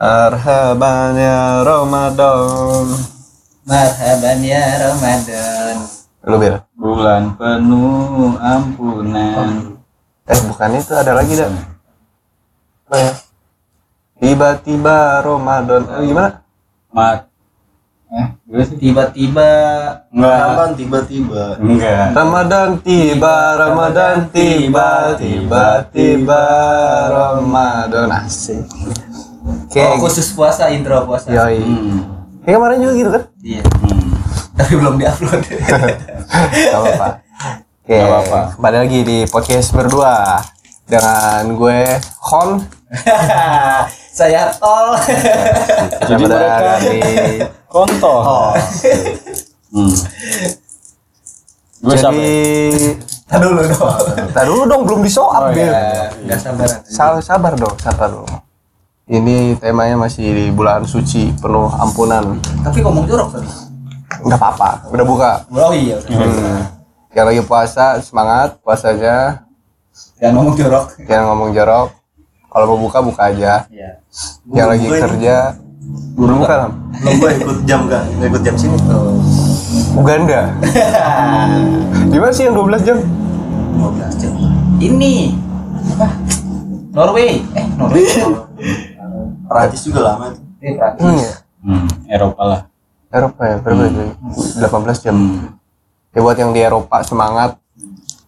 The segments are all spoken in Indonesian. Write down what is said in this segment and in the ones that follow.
Marhaban ya Ramadan. Marhaban ya Ramadan. Lu bil? Bulan penuh ampunan. Eh bukan itu ada lagi dah. Apa ya? Tiba-tiba Ramadan. Eh, gimana? Mat. Eh. Tiba-tiba Enggak. Ramadan tiba-tiba. Enggak. Ramadan tiba, Ramadan tiba, tiba-tiba Ramadan asik. Oh, Kayak khusus puasa intro puasa. yoi. Hmm. Kayak kemarin juga gitu kan? Iya. Hmm. Tapi belum diupload. Gak apa-apa. Oke, Gak apa-apa. kembali lagi di podcast berdua dengan gue Hon. Saya tol. Jadi mereka- di Konto. Oh. Hmm. Gue siapa? jadi ya? Tadi dulu dong. Tar dulu dong belum disoap Oh, Bil. iya. Sabar, sabar dong, sabar dong. Ini temanya masih di bulan suci penuh ampunan. Tapi ngomong jorok tadi. Nggak apa-apa, udah buka. Oh iya. udah. Hmm. Yang lagi puasa semangat puasanya, Jangan ngomong jorok. jangan ngomong jorok. Kalau mau buka buka aja. Iya. Yang lagi kerja buru buka Lam. Belum gue ikut jam kan? Nggak ikut jam sini. Uganda. Gimana sih yang 12 jam? 15 jam. Ini apa? Norway. Eh, Norway. Perancis juga lama tuh. Eh, Prancis. Hmm, ya. Hmm. Eropa lah. Eropa ya, berapa itu? 18 jam. Hmm. Ya buat yang di Eropa semangat.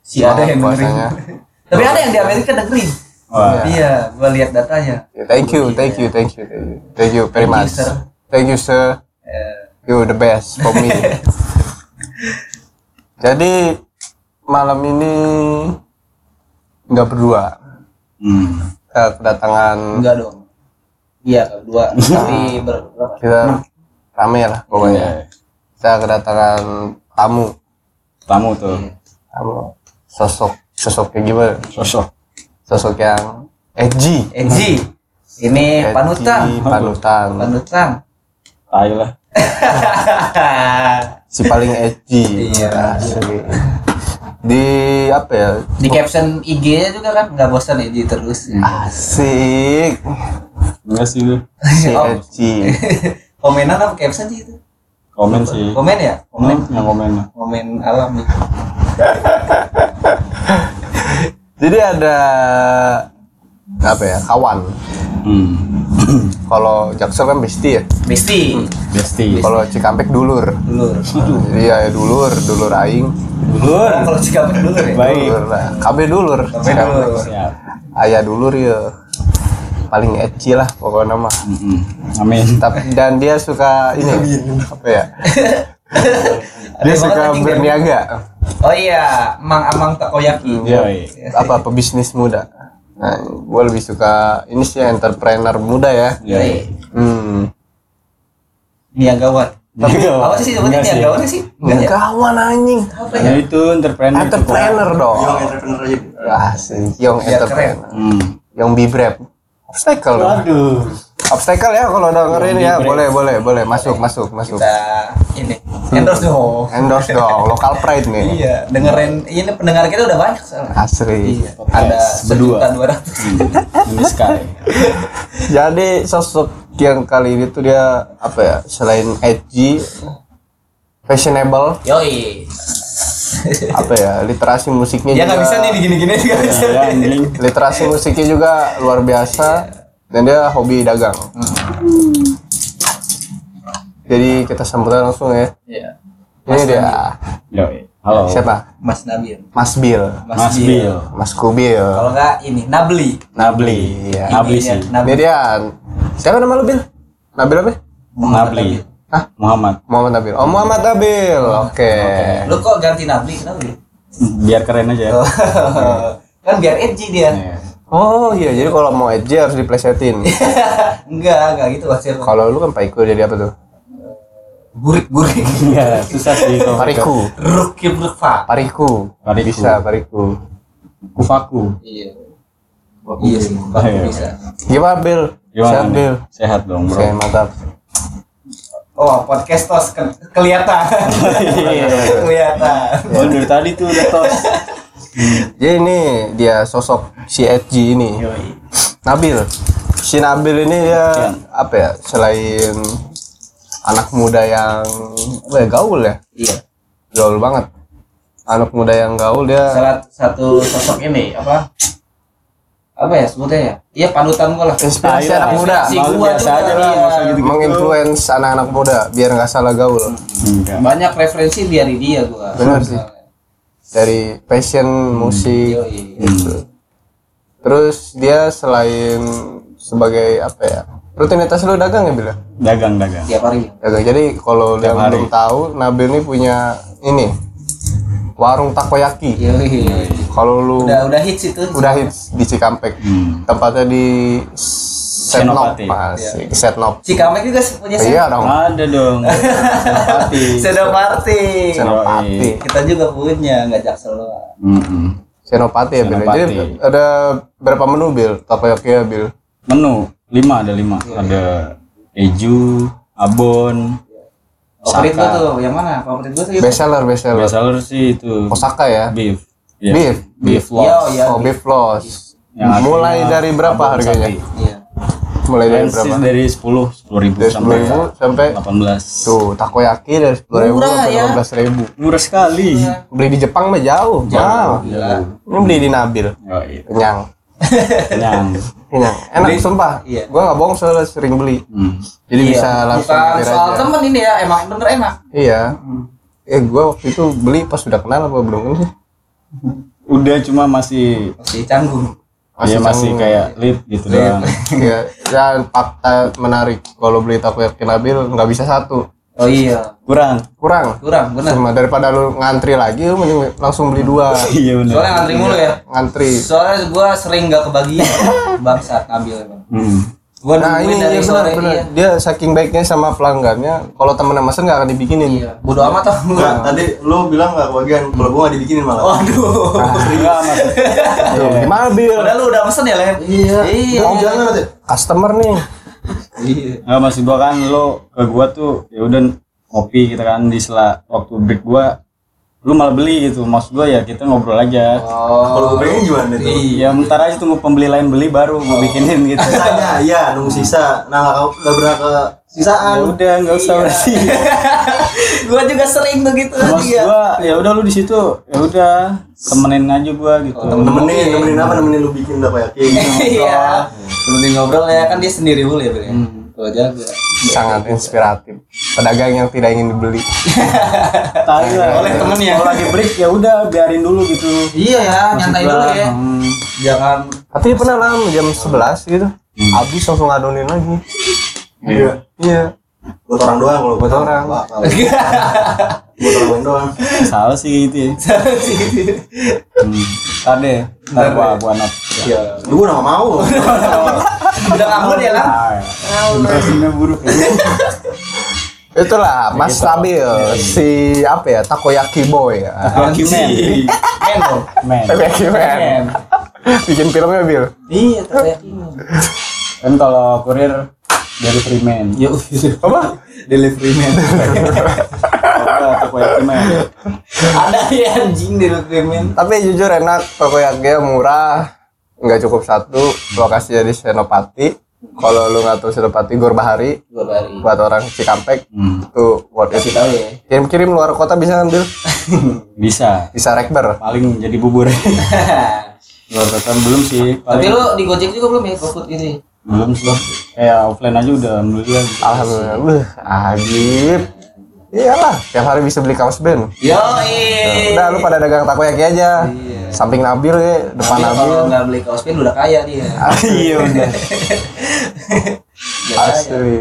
Si ada yang puasanya. Tapi ada yang di Amerika dengerin. Wah. Iya, gua lihat datanya. Ya, thank you, thank you, thank you, thank you, thank you very Thank you, much. sir. Thank you sir. Eh, You the best for me. Jadi malam ini nggak berdua. Hmm. Kita kedatangan enggak dong. Iya, dua. Tapi ber- kita rame lah pokoknya. Iya. Kita kedatangan tamu, Tamu tuh. tamu sosok sosok kayak gimana? Sosok. Sosok yang edgy. Enzi. Ini Edgy, panutan. panutan. Panutan. Tai lah. Si paling edgy. Iya. Di apa ya? Di caption IG-nya juga kan nggak bosan Enzi terus. Asik. Enggak sih gue. Oh. edgy. Komenan apa caption sih itu? Komen sih. Komen ya? Komen. Komen yang komen lah. Komen alam nih. Jadi ada apa ya kawan. Hmm. Kalau Jaksel kan besti ya. Besti. Besti. Kalau Cikampek dulur. Dulur. Jadi ya dulur, dulur aing. Dulur. Oh, kalau Cikampek dulur ya? Baik. Dulur lah. KB dulur. KB dulur. Siap. Ayah dulur ya. Paling edgy lah pokoknya mah. Hmm. Amin. Tapi dan dia suka ini apa ya? dia suka berniaga. Oh iya, Mang Amang Takoyaki. Yoi. apa pebisnis muda. Nah, gue lebih suka ini sih entrepreneur muda ya. Yoi. Hmm. Niagawan. Tapi Niagawan. apa sih sih. Niagawan sih? Enggak ya? Kawan anjing. Apa Ya ya? itu entrepreneur. Entrepreneur dong. Young entrepreneur aja. Asik, young Biar entrepreneur. Hmm. Yang bibrep. Obstacle dong. Waduh. Obstacle ya kalau dengerin ya, boleh boleh boleh masuk masuk masuk. Kita ini endorse dong. Endorse dong, local pride nih. Iya, dengerin ini pendengar kita udah banyak soalnya. Asri. Iya, ada berdua. dua ratus. Ini Sky. Jadi sosok yang kali ini tuh dia apa ya? Selain edgy, fashionable, Yoi. apa ya? Literasi musiknya Ya juga. nggak bisa nih digini-gini nggak bisa. Ya anjing. Literasi musiknya juga luar biasa dan dia hobi dagang. Jadi kita sambut langsung ya. Iya. Ini dia Yoi. Halo. siapa? Mas Nabil. Mas Bill, Mas Bill. Mas Kubil, Kalau nggak ini Nabli. Nabli. Iya. Nabli sih. Ini Nabli. dia. Siapa nama lu Bil? Nabil apa? Nabli. Hah? Muhammad. Muhammad Nabil. Oh Muhammad Nabil. Oke. Lu kok ganti Nabli? Kenapa? Bil? Biar keren aja ya. kan biar edgy dia. Iya. Oh iya, jadi kalau mau edgy harus diplesetin. enggak, enggak gitu hasil. kalau lu kan Paiku jadi apa tuh? Burik-burik. Iya, susah sih kalau Pariku. Rukir rukfa. Pariku. Pariku. Bisa Pariku. Kufaku. Iya. Iya sih, iya. bisa. Gimana Bil? Gimana Sehat? Sehat dong, Bro. Oke, mantap. Oh, podcast tos ke- kelihatan. kelihatan. Oh, dari tadi tuh udah tos. Jadi ini dia sosok si edgy ini. Yoi. Nabil. si Nabil ini dia apa ya selain anak muda yang ya, gaul ya Iya. gaul banget anak muda yang gaul dia Salah satu sosok ini apa? Apa ya sebutnya ya? Iya panutan gua lah. inspirasi Ayo, anak muda. Malu gua biasa tuh aja lah, iya. gitu-gitu. menginfluence anak-anak muda biar nggak salah gaul Enggak. Banyak referensi dari dia gua. Benar sih. Dari fashion musik Yoi. gitu. terus dia selain sebagai apa ya rutinitas lu dagang ya bila Dagang, dagang. Tiap hari. dagang jadi kalau yang hari. belum tahu Nabil ini punya ini warung takoyaki kalau lu Udah udah hits itu. udah hits di Cikampek Hmm. tempatnya di Setnop Senopati. masih Setnop Cikamek juga punya saya. iya dong Ada dong. Senopati. Senopati. Senopati Kita juga punya, nggak jaksel doang. Mm-mm. Senopati ya Bil Senopati. jadi ada berapa menu Bil takoyaki ya Bil Menu lima ada lima. Ada keju, abon, Favorit gua tuh, yang mana? Favorit gua tuh itu. best seller best seller Biasa sih itu Osaka ya beef. Iya. beef Beef Yo, loss. ya. oh beef loss Yang mulai dari berapa harganya. Iya. Mulai dari berapa dari 10, 10 ribu dari sampai sepuluh ribu sampai 18. tuh takoyaki dari sepuluh ribu Murah sampai ya. lima belas ribu Murah sekali. beli di Jepang mah jauh jauh ini beli di Nabil Oh, iya. kenyang Kenyang. kenyang enak Beli- sumpah iya. gua nggak bohong soalnya sering beli Hmm. jadi Iya, bisa langsung Bukan soal aja temen ini ya, emang bener enak. iya eh gua waktu itu beli pas sudah kenal apa belum sih Udah cuma masih Masih canggung. Masih, masih kayak lip gitu doang. Iya, dan fakta menarik kalau beli takoyaki Nabil nggak bisa satu, Oh iya, Kurang. kurang. kurang bener. Cuma daripada lu ngantri lagi, lu mending langsung beli dua, Iya benar. Soalnya ngantri mulu ya. ngantri. Soalnya gua sering gak kebagian bangsat ngambil emang. Hmm. Gua Nah ini dari iya sore benar benar. iya. Dia saking baiknya sama pelanggannya, kalau temennya mesen nggak akan dibikinin. Iya, bodo amat tau Enggak, gua. tadi lu bilang nggak kebagian, kalau gua nggak dibikinin malah. Waduh. Enggak, Mas. Tuh, gimana bil? Padahal lu udah pesen ya, Len? Iya. Iya. Oh, jangan nanti. Customer nih. Iya. Enggak maksud gua kan lo ke gua tuh ya udah ngopi kita kan di sela waktu break gua lu malah beli gitu maksud gua ya kita ngobrol aja Kalau Oh. gua pengen gimana itu? ya bentar aja tunggu pembeli lain beli baru gua bikinin gitu Sisanya, iya, nunggu sisa. Nah, nggak nggak pernah ke ya sisaan. udah nggak usah berarti gua juga sering tuh gitu maksud iya. gua ya udah lu di situ ya udah temenin aja gua gitu Nemenin, nemenin apa? Nemenin lu bikin takoyaki. Iya. Temenin ngobrol ya kan dia sendiri dulu ya, Bro. ya? Gua jaga. Sangat inspiratif. Pedagang yang tidak ingin dibeli. Tahu lah. Oleh temen ya. kalau lagi break ya udah biarin dulu gitu Iya ya, nyantai dulu ya. hmm, Jangan Tapi pernah lah jam 11 gitu. Habis langsung ngadonin lagi. Iya. Iya. Buat orang doang kalau Buat orang. Kalau- Buat orang doang. salah sih gitu ya hmm. tadi ntar gua gua not Iya. Lu gua nggak mau. Udah ngambut ya kan? Ah, impresinya buruk ya. Itulah Mas Nabil si apa ya takoyaki boy ya. Lucky man. Dong. Man. Takoyaki man. Bikin filmnya Bil. Iya, takoyaki. Kan kalau kurir delivery man. Ya Apa? delivery man. Apa takoyaki man? Ada ya anjing man. Tapi jujur enak takoyaki murah. Nggak cukup satu lokasinya di Senopati. Kalau lu nggak tahu Senopati Gorbahari Gua bari. buat orang Cikampek Hmm, itu worth it. Kasih tahu ya. Kirim-kirim luar kota bisa ngambil. bisa. Bisa rekber. Paling jadi bubur. Luar kota belum sih. Tapi Paling lu di Gojek juga belum ya GoFood ini? belum sih. Kayak offline aja udah alhamdulillah. Alhamdulillah. Wah, ajib. Iyalah, tiap hari bisa beli kaos band. Yo, Udah lu pada dagang takoyaki aja. Samping Nabil ya, depan Tapi Nabil. kalau nggak beli kaos pin udah kaya dia. Iya udah. Asli.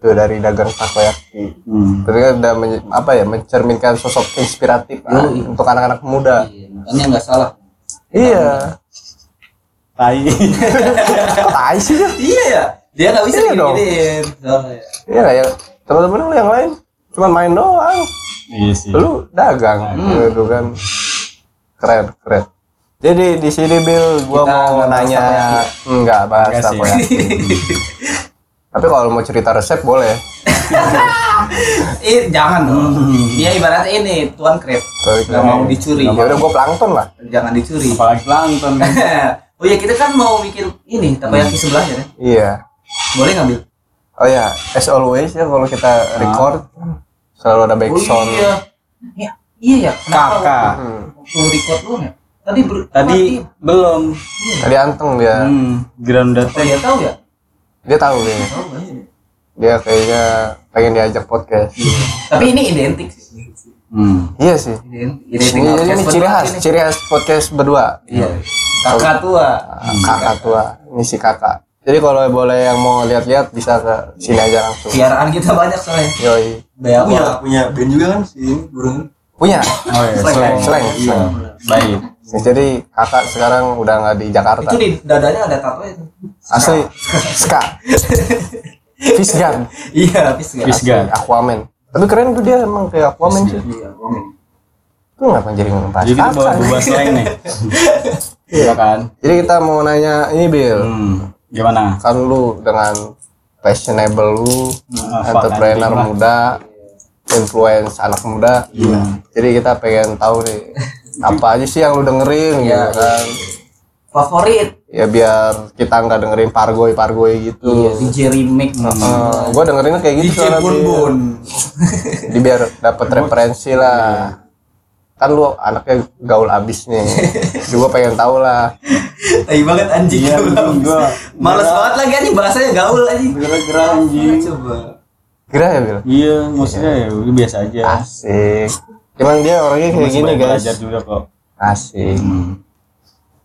Tuh dari dagang takoyaki. Hmm. Tapi kan udah apa ya mencerminkan sosok inspiratif ah, untuk anak-anak muda. Iya, makanya nggak salah. Iya. Tai. Tai sih ya? Iya ya. Dia nggak bisa Iya dong. gini-giniin. Soalnya. Iya nggak ya. Teman-teman lu yang lain cuma main doang. Iya sih. Lu dagang gitu kan. Keren, keren. Jadi di sini Bill, gua Kita mau nanya takoyaki enggak bahas Enggak sih. takoyaki. Tapi kalau mau cerita resep boleh. Eh, jangan dong. Dia ibaratnya ini tuan krep. Krep. mau dicuri. Ya udah gua plankton lah. Jangan dicuri. Apalagi plankton kan. Oh iya kita kan mau bikin ini takoyaki sebelahnya kan. Iya. Boleh ngambil? Oh ya, as always ya kalau kita record selalu ada back sound. Oh iya. Ya, iya ya. Kenapa Kakak. Hmm. waktu record lu ya? Tadi ber Tadi mati. belum. Tadi anteng dia. Hmm, ground Oh data. iya tahu ya? Dia tahu dia. Tahu kan? Dia kayaknya pengen diajak podcast. Tapi ini identik sih. Hmm. Iya sih. Identik. Ini, ini, podcast ciri khas, ini. ciri khas podcast berdua. Iya. Kakak tua. Ah, Kakak tua, ini si kakak. Jadi kalau boleh yang mau lihat-lihat bisa ke sini aja langsung. Piaraan kita banyak soalnya. Yoi. Banyak punya punya band juga kan si ini burung Punya. Oh iya, Slang. slang. Slang. Iya. slang. Baik. Jadi kakak sekarang udah nggak di Jakarta. Itu di dadanya ada tato itu. Asli Ska. Fish gun. Iya? Fish gun. Aquaman. Tapi keren tuh dia emang kayak Aquaman sih. Iya, ngomong. Itu ngapa jadi ngebahas Jadi kita bawa slang nih. Iya kan? Jadi kita mau nanya ini Bill. Hmm. Gimana? Kan lu dengan fashionable lu, Nah, entrepreneur lah. muda, influence anak muda. Iya. Jadi kita pengen tahu nih apa aja sih yang lu dengerin Iya, gitu kan. Favorit. Ya biar kita nggak dengerin pargoy pargoy gitu. Iya, DJ remix. Eh, gua dengerinnya kayak gitu DJ Bun. Bun. Jadi biar dapat referensi lah. Kan lu anaknya gaul abis nih. Gua pengen tahu lah. Tai banget anjing. Iya, gua. Males banget lagi anjing bahasanya gaul anjing. Gerak-gerak anjing. Coba. Kira ya Bil? Iya, maksudnya ya biasa aja. Asik. Emang dia orangnya kayak Masih gini guys. Belajar juga kok. Asik. Hmm.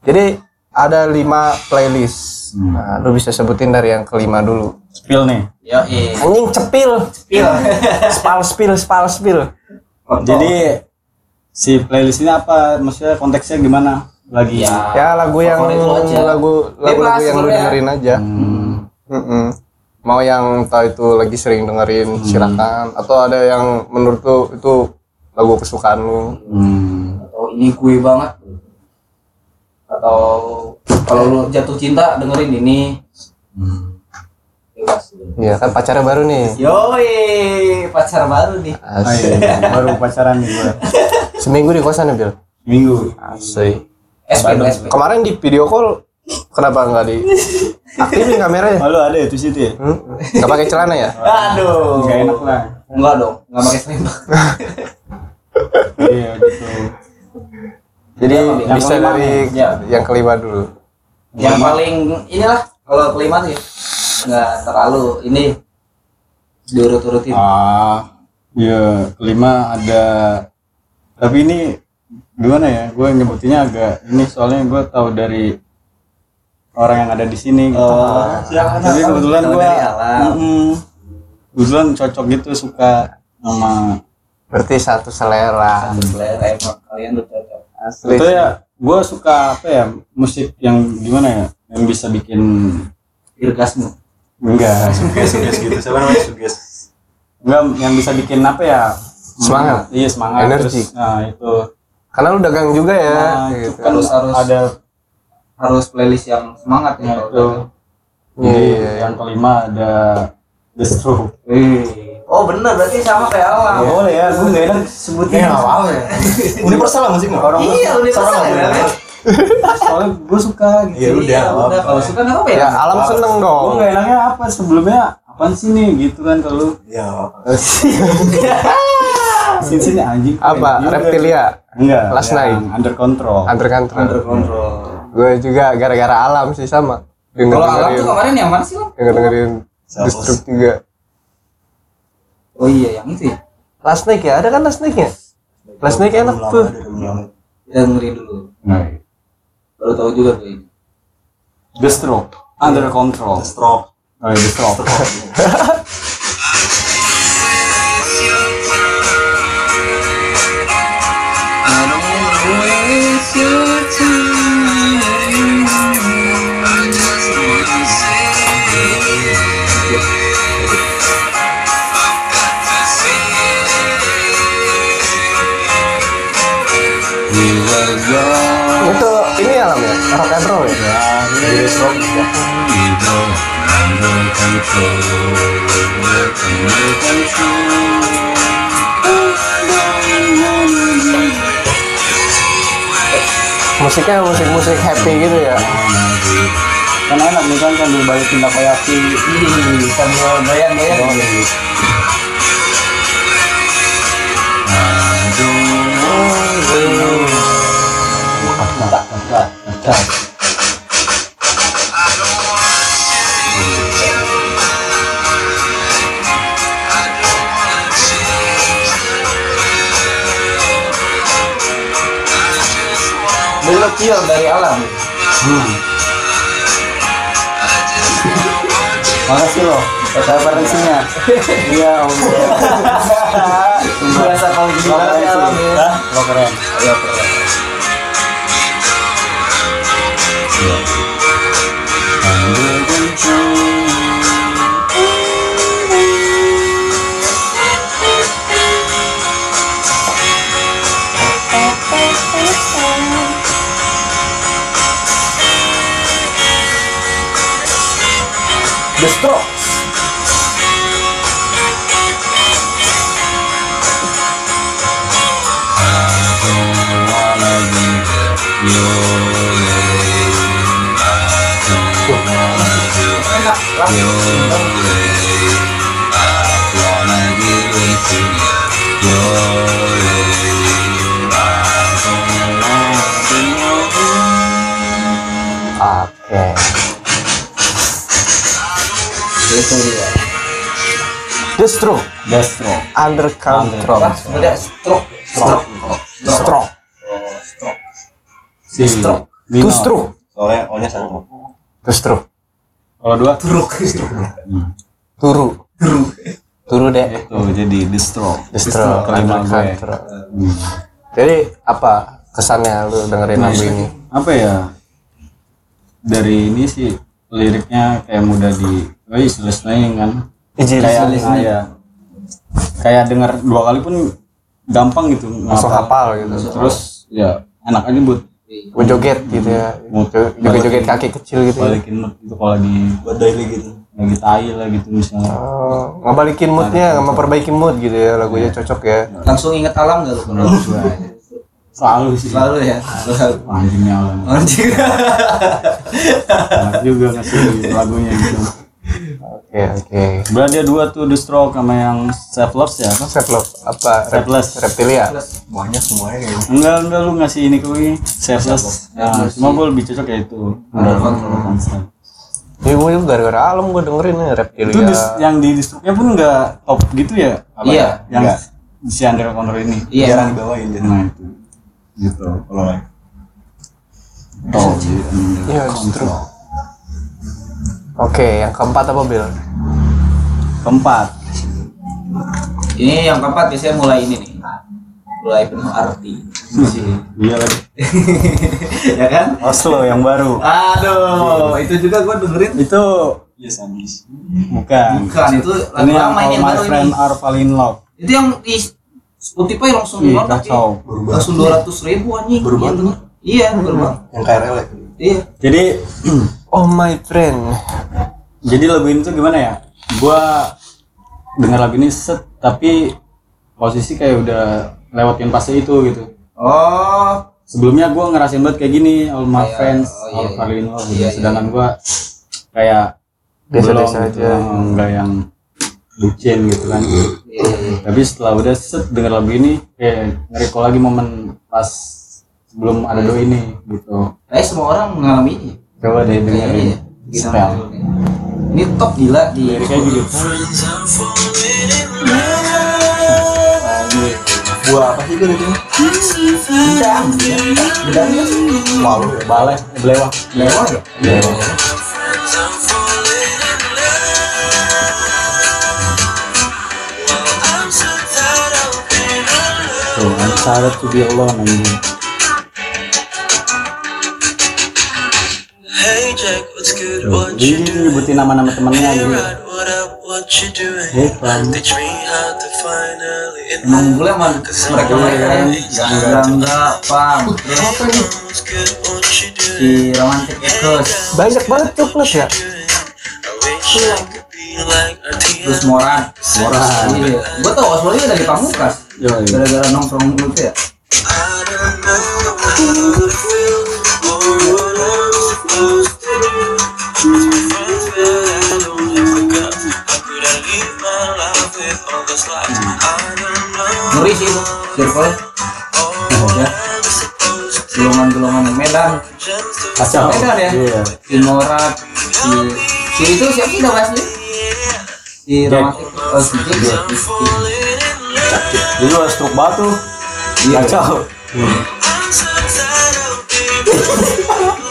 Jadi ada lima playlist. Hmm. Nah, lu bisa sebutin dari yang kelima dulu. Spill nih. Ya, eh. Anjing cepil. Pil. Spal spil, spal spil. Jadi si playlist ini apa? Maksudnya konteksnya gimana? Lagi Ya. Ya lagu yang aja. lagu lagu lagu yang lu sebenarnya. dengerin aja. Hmm. Mm-mm. Mau yang entah itu lagi sering dengerin silakan atau ada yang menurut lu itu lagu kesukaan lu. Hmm. Atau ini gue banget. Atau kalau lu jatuh cinta dengerin ini. Hmm. Iya kan pacarnya baru nih. Yoi, pacar baru nih. Ah, Asik. iya. Baru pacaran nih gua. Seminggu di kosan ya, Bil? Minggu. Asik. SP, SP. Kemarin di video call kenapa nggak di aktifin kameranya? Lalu ada ya tuh situ ya? Hmm? Nggak pakai celana ya? Aduh. Enggak enak lah. Enggak dong, enggak pakai selembang. Iya gitu. Jadi Yang bisa kelima dari ya. yang kelima dulu. Yang paling inilah kalau kelima ya. Enggak terlalu ini diurut-urutin. Ah, iya kelima ada. Tapi ini gimana ya? Gue nyebutinnya agak ini soalnya gue tahu dari orang yang ada di sini. Gitu. Jadi kebetulan Tahu gue, dari alam. kebetulan cocok gitu suka sama Berarti satu selera. Selera emang kalian tuh cocok. Asli. itu ya gue suka apa ya musik yang gimana ya yang bisa bikin Irgasmu. enggak suges suges gitu siapa namanya suges enggak yang bisa bikin apa ya Semangat. iya semangat Energi. terus, nah itu Karena lu dagang juga ya. nah, itu gitu. kan Harus- harus. ada Harus playlist yang semangat ya. Nah, itu. Iya. yang kelima ada The Stroke Eh. Oh bener berarti sama kayak alam. boleh ya gue gak enak sebutin apa ya universal lah musik mah orang Iya, selesai ya. kan? soalnya gue suka gitu Ya udah, Iya, apa-apa. udah kalau suka nggak apa ya? Ya alam seneng gue dong. gak enaknya apa sebelumnya apaan sih nih gitu kan kalau ya sini sini anjing Apa? Juga. Reptilia. enggak Last yang Night. under control Under control. Under control. Gue juga gara-gara alam sih sama. Kalau alam tuh kemarin yang mana sih Lam? denger dengerin? Destruct juga. Oh iya yang itu ya. Last Night ya, ada kan Last Night ya? Last Night enak tuh. lama. Dengerin dulu. Nah, Baru tahu juga tuh ini. The Stroke under control stroke oh, iya, The Stroke Itu ini alam ya, rock and roll ya. Rock ya. musiknya musik-musik happy gitu ya? Kan enak nih kan sambil balikin takoyaki. Sambil goyang-goyang kill dari alam Hmm. Makasih loh referensinya. Iya, Om. biasa kalau gini ya alam sih. ya? Lo keren. Iya, keren. Itu dia The Stroke Destro. Under Control sebenarnya stroke. Stroke. Stroke. Si Destro. Stroke Soalnya O-nya satu. Stroke Kalau dua truk Turu Turu deh itu jadi Destro. The Stroke kelima Under gue. Control Hmm. jadi apa kesannya lu dengerin lagu ini Apa ya? Dari ini sih liriknya kayak mudah di oh iya, listening kan. Easy kayak listening. kayak kayak denger dua kali pun gampang gitu langsung hafal gitu terus ya enak aja buat gue joget gitu ya. Joget joget kaki kecil gitu ya. balikin mood itu kalau lagi Buat daily gitu. lagi tai lah gitu misalnya. Oh, ngebalikin moodnya memperbaiki mood gitu ya lagunya cocok ya. Langsung inget alam gak lu gua selalu sih. Selalu ya? Selalu. Anjingnya alam anjing. Enak juga ngasih lagunya gitu oke oke Berarti dia dua tuh The Stroke sama yang Selfless ya apa? Selfless apa Rep- Selfless. reptilia Banyak semuanya kayaknya. Enggak, enggak lu ngasih ini ke gue Selfless Nah, cuma gue lebih cocok kayak itu ya gue juga gara-gara alam gue dengerin nih reptilia Itu dis- yang di The Stroke-nya pun enggak top gitu ya? Apa Iya. ya? Yang Enggak. si Under Control ini iya Jarang dibawain jadi. Nah itu Gitu Kalau lain. Oh, Iya, The Stroke. Oke yang keempat apa Bill Keempat. Ini yang keempat biasanya mulai ini nih. Mulai penuh arti. Iya lagi ya kan? Oslo yang baru. Aduh itu juga gua dengerin. Itu Yes, Andis. Bukan. Bukan itu lagu lama ini yang baru Friend ini. Are Fall In Love. Itu yang di Spotify langsung Ih, meledak ya. kacau langsung dua ratus ribu anjing. Baru Iya, iya banget. Yang KRL ya. iya. Jadi oh my friend. Jadi lagu ini tuh gimana ya? Gua dengar lagu ini set tapi posisi kayak udah lewatin fase itu gitu. Oh. Sebelumnya gua ngerasain banget kayak gini all my Kayak, friends oh, iya, all iya. fall in love gitu. Iya, iya, sedangkan gua kayak Biasa-biasa belum gitu, aja. enggak yang bucin gitu kan. Iya iya. Iya. tapi setelah udah set denger lagu ini kayak nge-recall lagi momen pas sebelum ada do ini gitu. Kayak semua orang mengalami ini coba deh kayaknya dengerin ya Gitu. spell ini top gila di liriknya gitu Buah apa sih itu itu? bidang bidangnya Wow. balai belewah lewat ya Tuh, I'm excited to be alone anjing. Ini doing? nyebutin nama-nama temennya gitu. Rod, what up? What you doing? Hey, Fam. Teach me how to finally in emang boleh sama mereka mereka yang enggak pam terus you doing? si romantic echoes banyak banget coklat ya I wish I could be like terus moran Moran. iya gua tau Oswald dari pamungkas Yo, iya. gara-gara nongkrong tuh ya I don't know what Ngeri sih itu circle Or ya golongan-golongan Medan. To kacau Medan ya? iya. Morat si si itu siapa sih nama asli? Si romantik oh si Jack. Ya dia juga stroke batu. Iya. kacau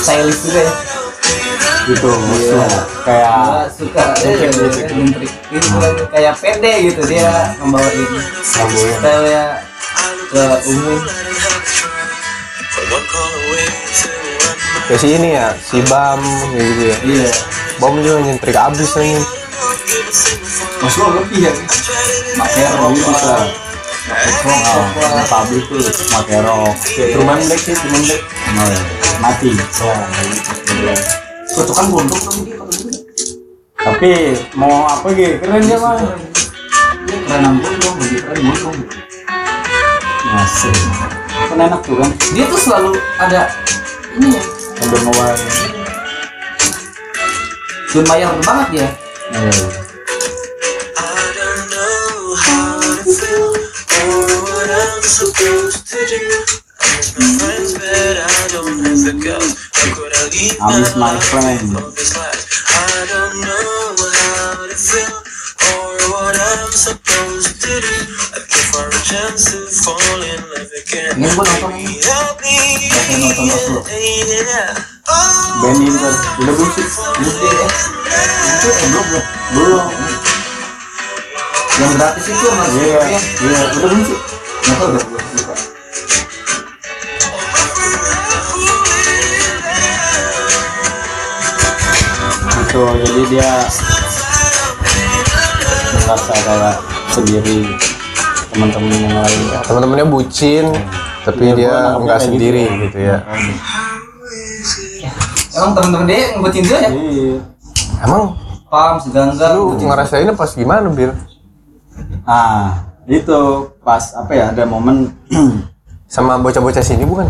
Stylish juga ya? Gitu Iya. kayak Gua suka eh, nyentrik itu lagi kayak pede gitu dia membawa itu style ya. Ke umum. Kayak si ini ya si Bam gitu ya. Iya. Bam juga nyentrik abis nih Mas lo lebih ya rok bisa Oh, di pabrik tuh pakai rok Truman Black sih Truman Black mati ya. Cocokan gondok tuh dia kalau gitu. tapi mau apa gitu keren dia mah keren gondong lebih keren gondong masih kan enak tuh kan? Dia tuh selalu ada ini ya. Ngawal John Mayer banget ya I what I'm supposed to do. I'm my friends, but I don't have the guts. How could I leave I'm my life friend. with all these lies? I don't know how to feel or what I'm supposed to do. Looking for a chance to fall in love again. Ini gua nonton Baby, help me. Oke, nonton Oslo. Yeah. Oh, band Inter udah belum sih Bukti yang gratis itu mas iya ya? iya udah belum sih? Nggak tahu udah belum lupa gitu jadi dia merasa kayak sendiri teman-teman yang lain. Ya, teman-temannya bucin tapi Iya, gua dia nggak kayak sendiri gitu. gitu ya. Emang temen-temen dia ngebutin dia ya? Iya. Emang? Pam segangga lu ngerasainnya pas gimana bir ah itu pas apa ya ada momen sama bocah-bocah sini bukan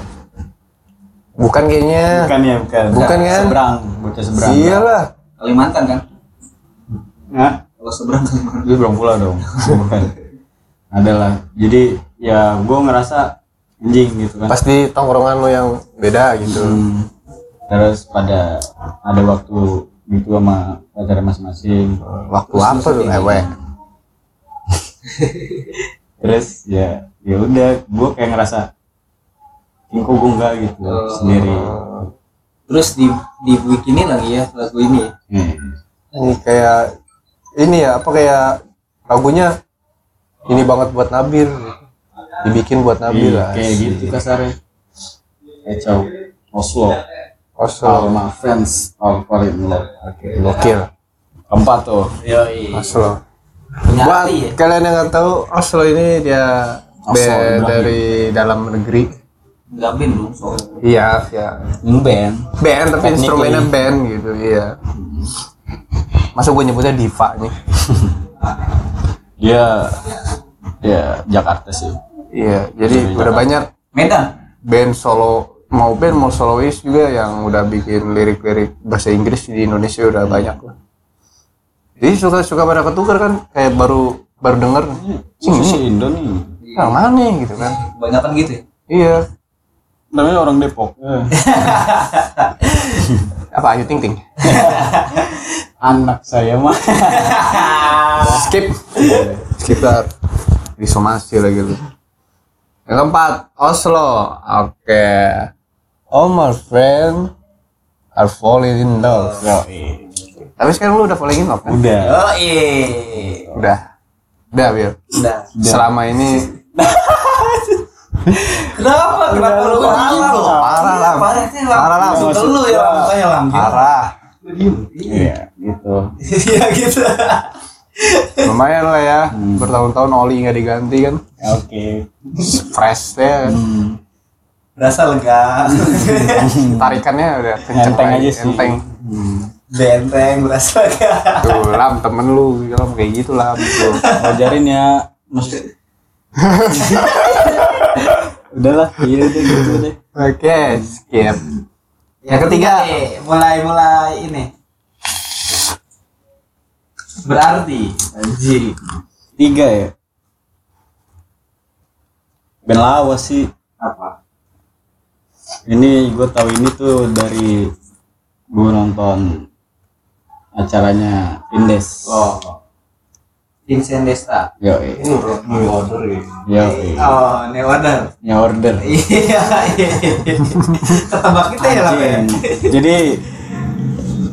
bukan kayaknya bukan ya bukan Bukan kan? seberang bocah seberang iyalah Kalimantan kan Hah? kalau seberang Kalimantan Dia belum pula dong. Bukan. Adalah. Jadi ya gue ngerasa anjing gitu kan. pas di tongkrongan lo yang beda gitu Hmm. Terus pada ada waktu gitu sama pacarnya masing-masing. waktu apa tuh ewe Terus ya ya udah gue kayak ngerasa "Ing, kok gue enggak gitu Oh. sendiri. terus di di bikini lagi ya lagu ini ya Hmm. ini kayak ini ya apa kayak lagunya ini banget buat Nabil dibikin buat Nabil Iya, lah kayak gitu kasarnya. Kacau. Oslo. All Oslo my friends all fall in love. Oke. gokil Keempat tuh. yoi Oslo punya buat hati ya kalian yang nggak tahu Oslo ini dia Oslo, band dari dalam negeri. Band dong soalnya iya ya Ngeband. band. Tapi instrumennya band gitu iya. Masa gue nyebutnya diva nih? Dia ya Jakarta sih. iya jadi Dari udah Jakarta. banyak Medan? band solo mau band mau solois juga yang udah bikin lirik-lirik bahasa Inggris di Indonesia udah banyak lah jadi suka suka pada ketukar kan kayak baru baru denger. Sing si Indo nih. yang mana nih?" gitu kan. Banyak kan gitu ya? Iya. Namanya orang Depok. Eh. apa Ayu Ting Ting? Anak saya mah. skip. Skip lah. Disomasi lagi lu yang keempat Oslo. Oke. All my friend are falling in love tapi sekarang lu udah in love kan? Udah. yoi. Udah. Udah Bil. Udah. Selama ini kenapa? Kenapa lu parah lu? parah lah. Parah sih lah Parah, Lam. Maksud lu ya makanya lam parah. Iya, gitu. iya gitu. Lumayan lah ya. Bertahun-tahun oli nggak diganti kan? Oke. fresh deh kan. berasa lega. Tarikannya udah kenceng Enteng aja sih. enteng benteng berasa Tuh, lam temen lu, lam kayak gitu lam. Tuh. Ngajarin ya, maksud. Udahlah, iya udah gitu deh. Oke, skip. Yang ketiga nih, mulai mulai ini. Berarti anjing. Tiga ya. Ben lawas sih. Apa? Ini gue tahu ini tuh dari gue nonton acaranya Indes. Oh. Vincent Desta. Yo, Ini new order ya. yo, Oh, New Order. nya order. Iya, iya. Ketebak kita ya lah. Anjing. Jadi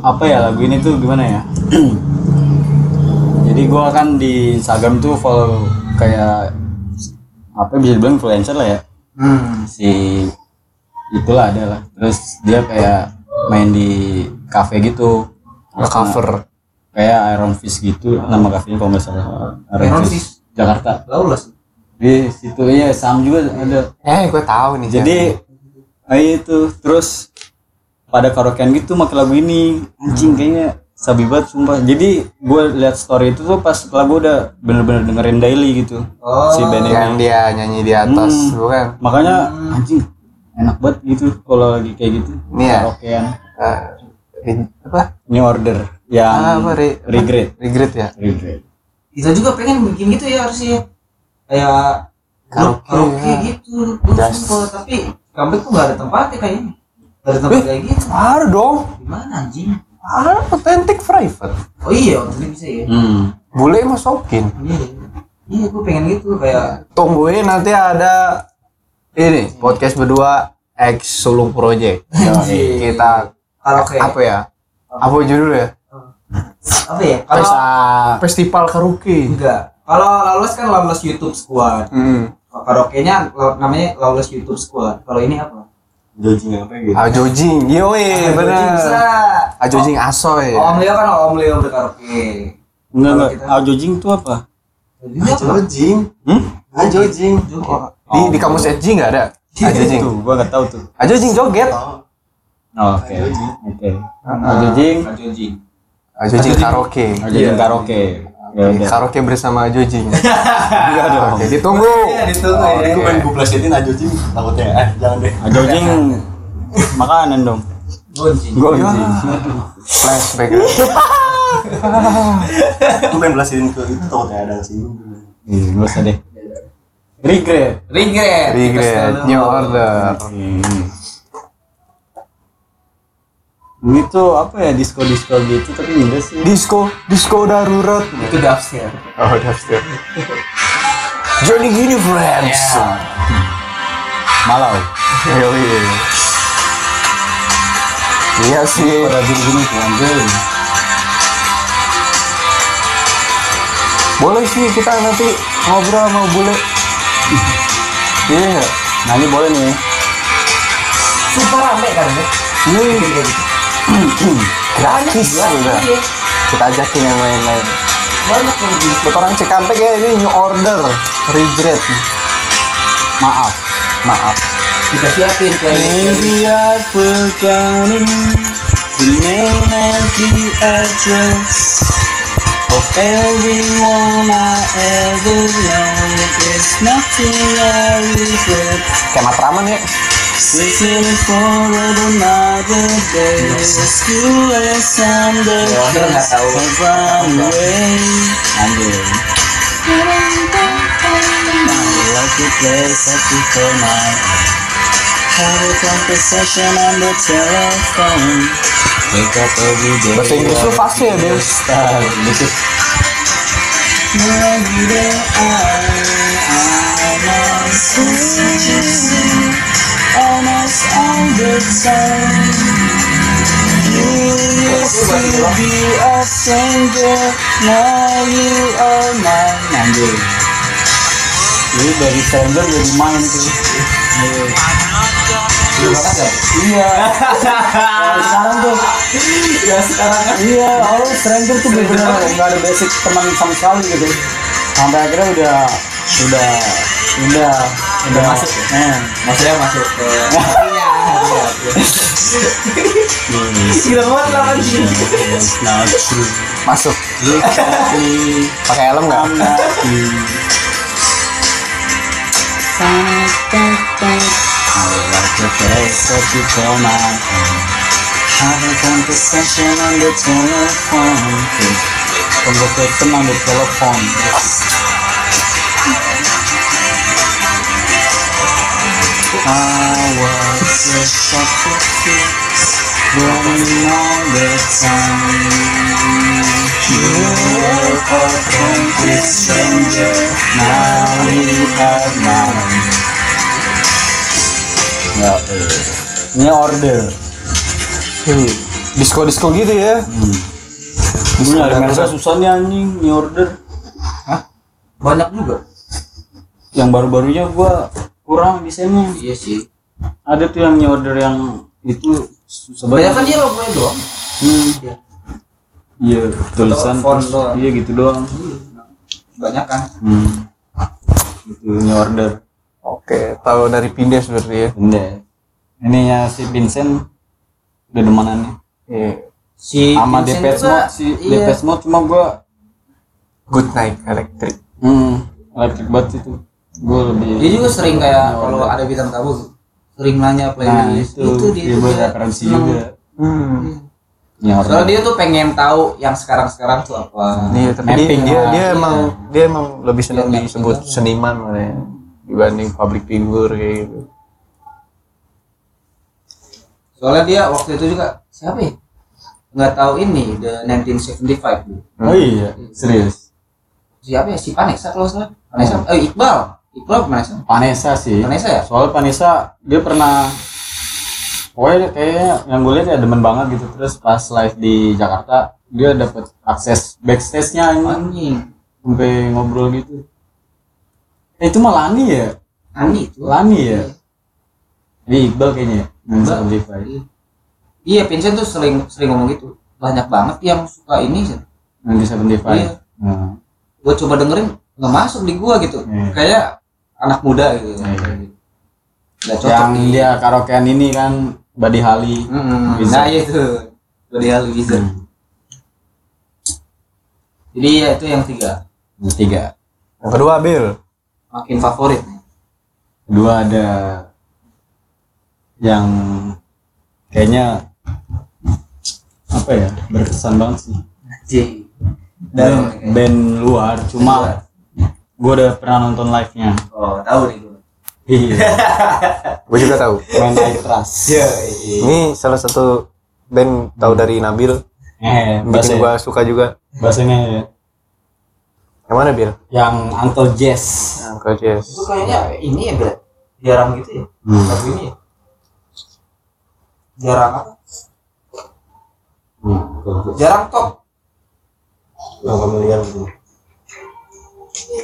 apa ya lagu ini tuh gimana ya? Jadi gua kan di Instagram tuh follow kayak apa bisa dibilang influencer lah ya. Hmm. Si itulah ada lah. Terus dia kayak main di cafe gitu. Nge-cover. Kayak Iron Fist gitu nama kafenya kalau nggak salah. Iron Fist? Jakarta. Lawless. Di situ iya Sam juga ada. Eh, gue tahu nih. Jadi ah, itu terus pada karaokean gitu pakai lagu ini anjing kayaknya sabi banget sumpah. Jadi gue lihat story itu tuh pas lagu udah bener-bener dengerin daily gitu. Oh. si band yang dia nyanyi di atas, Hmm. bukan? Makanya anjing enak banget gitu kalau lagi kayak gitu. Ini ya? Karaokean. Eh, apa? New order yang Ah, apa? Re- regret. Regret ya? Regret. Kita juga pengen bikin gitu ya harusnya. Kayak Karaoke, ya. gitu. Sumpah, tapi kampek tuh gak ada tempatnya kayaknya. Gak ada tempat kayak gitu. Ada dong. Gimana anjing? Ada authentic private. Oh iya, waktu bisa ya. Hmm. Boleh masukin. Iya. Iya, gue pengen gitu kayak Tungguin nanti ada ini podcast berdua X Sulung Project. Kita karaoke. apa ya? Apa judulnya? Apa ya? Kalau Pesta Festival Karaoke. enggak. Kalau Lawless kan Lawless YouTube Squad. Hmm. Karaoke-nya law- namanya Lawless YouTube Squad. Kalau ini apa? Judging apa gitu. Ajojing, yoi Bisa. bener. Ajojing Asoy. Om Leo kan Om Leo berkaraoke. Enggak enggak. kita- Ajojing tuh apa? Apa? Judging. Hmm? Judging. Joget. Di, di kamus Edgy nggak ada? Ajojing. Tuh, gua nggak tahu tuh. Ajojing joget. Oh, Oh, Oke. Oke. Ajojing. Ajojing. Ajojing karaoke. Ajojing karaoke. Ya. Karaoke bersama Ajojing. Iya dong. Oke, ditunggu. Iya, ditunggu Oh, ya. gue pengen gue plesetin Ajojing takutnya. Eh, jangan deh. Ajojing makanan dong. Gonjing. Gonjing. Flashback. Gue pengen plesetin ke itu takutnya ada sih. Iya, nggak usah deh. Regret. Regret. Regret, New Order. Ini tuh apa ya disco disco gitu tapi enggak sih. Disco, disco darurat. Itu dubstep. Oh, dubstep. Johnny gini friends. Malau. Yoi. Iya sih. Pada gini gini. Boleh sih kita nanti ngobrol sama bule. Iya? Nah ini boleh nih. Super rame kan, Bek? Iya. Gratis udah. iya. Kita ajakin yang lain-lain. Banyak yang gitu. Buat orang Cikampek ya ini new order. Regret. Maaf. Maaf. Kita siapin playlist. I forgotten the address of everyone I ever loved. There's nothing I regret. Kayak Matraman ya. Waiting for another day. School as I'm the Ya, Wonder nggak tahu. run away. Anjir. I like to play sexy for my Have a conversation on the telephone. Wake up every day. Bahasa Inggris lu fasih ya, Del? Star. Gitu. Lagi deh, Almost all the time. You used to be a stranger, now you are mine. Anjir. Ini dari stranger jadi main tuh. Lu banget ya? Iya. Nah, sekarang tuh. Ya sekarang kan. Iya, oh stranger tuh bener-bener nggak ada basic teman sama sekali gitu. Sampai akhirnya udah, udah, udah, udah masuk ya? Eh, Maksudnya masuk ke hatinya. Gila banget lah. Masuk. Pakai helm nggak? Have a conversation on the telephone. Conversation on the telephone. I was just such a kid, running all the time. You were a complete stranger, now we are mine. Ya, eh. ini order. Hmm. Disco-disco gitu ya. Gue nyari mereka susah nih anjing, ini order. Banyak juga. Yang baru-barunya gua kurang desainnya. Iya sih. Ada tuh yang order yang itu susah Banyak banget. kan dia logonya doang. Hmm. Iya. Iya, tulisan terus. Iya gitu doang. Banyak kan. Hmm. Itu ini order. Oke, tahu dari Pindes berarti ya. Benda. Ininya si Vincent udah demanannya. Iya. Si Sama Mode si iya. Depeche Mode cuma gua Good Night Electric. hmm, electric banget itu. Gua lebih Dia juga sering kayak kalau ada bintang tamu sering nanya Nah, playlist itu, dia dia dia referensi juga. Hmm. Order. Soalnya dia tuh pengen tahu yang sekarang-sekarang tuh apa. Iya, tapi Mapping dia, dia, lah. dia Iya. emang dia emang lebih senang Dia disebut mapping seniman makanya dibanding public figure kayak gitu. Soalnya dia waktu itu juga siapa ya? Nggak tahu ini the 1975 tuh. Oh iya, serius. Siapa ya? Si Vanessa kalau salah. Vanessa, eh Iqbal. Iqbal Vanessa? Vanessa sih. Vanessa ya? Soalnya Vanessa dia pernah Pokoknya kayaknya yang gue lihat ya demen banget gitu terus pas live di Jakarta dia dapat akses backstage-nya ini Anjing. sampai ngobrol gitu. Eh, itu mah Lani ya? Ani itu. Lani ya? Ini Iqbal kayaknya. ya? Iqbal. Iya. Iya, Vincent tuh sering sering ngomong gitu. Banyak banget yang suka ini. sih. Yang di. Iya. Nah, Gue coba dengerin nggak masuk di gua gitu. Iya. Kayak anak muda gitu. Iya. Nggak cocok yang di- dia karaokean ini kan Holly. Mm-mm. Bisa. Nah, iya itu. Body Hall Wizard. Hmm. Jadi ya itu yang tiga. Yang tiga. Yang kedua Bill. Makin favorit. Kedua ada yang kayaknya apa ya berkesan banget sih J. dan band luar cuma gue udah pernah nonton live nya Oh, tahu nih gua. iya Gue juga tahu. main I Trust Iya. Ini salah satu band tahu dari Nabil. eh bahasa Bikin gua suka juga. bahasanya ya. Yang mana Bill? yang Uncle Jazz Uncle Jazz. Itu kayaknya ini ya, Bil. Jarang gitu ya. Hmm. Lagu ini ya. Jarang apa? Hmm. Jarang top. Yang familiar gitu. To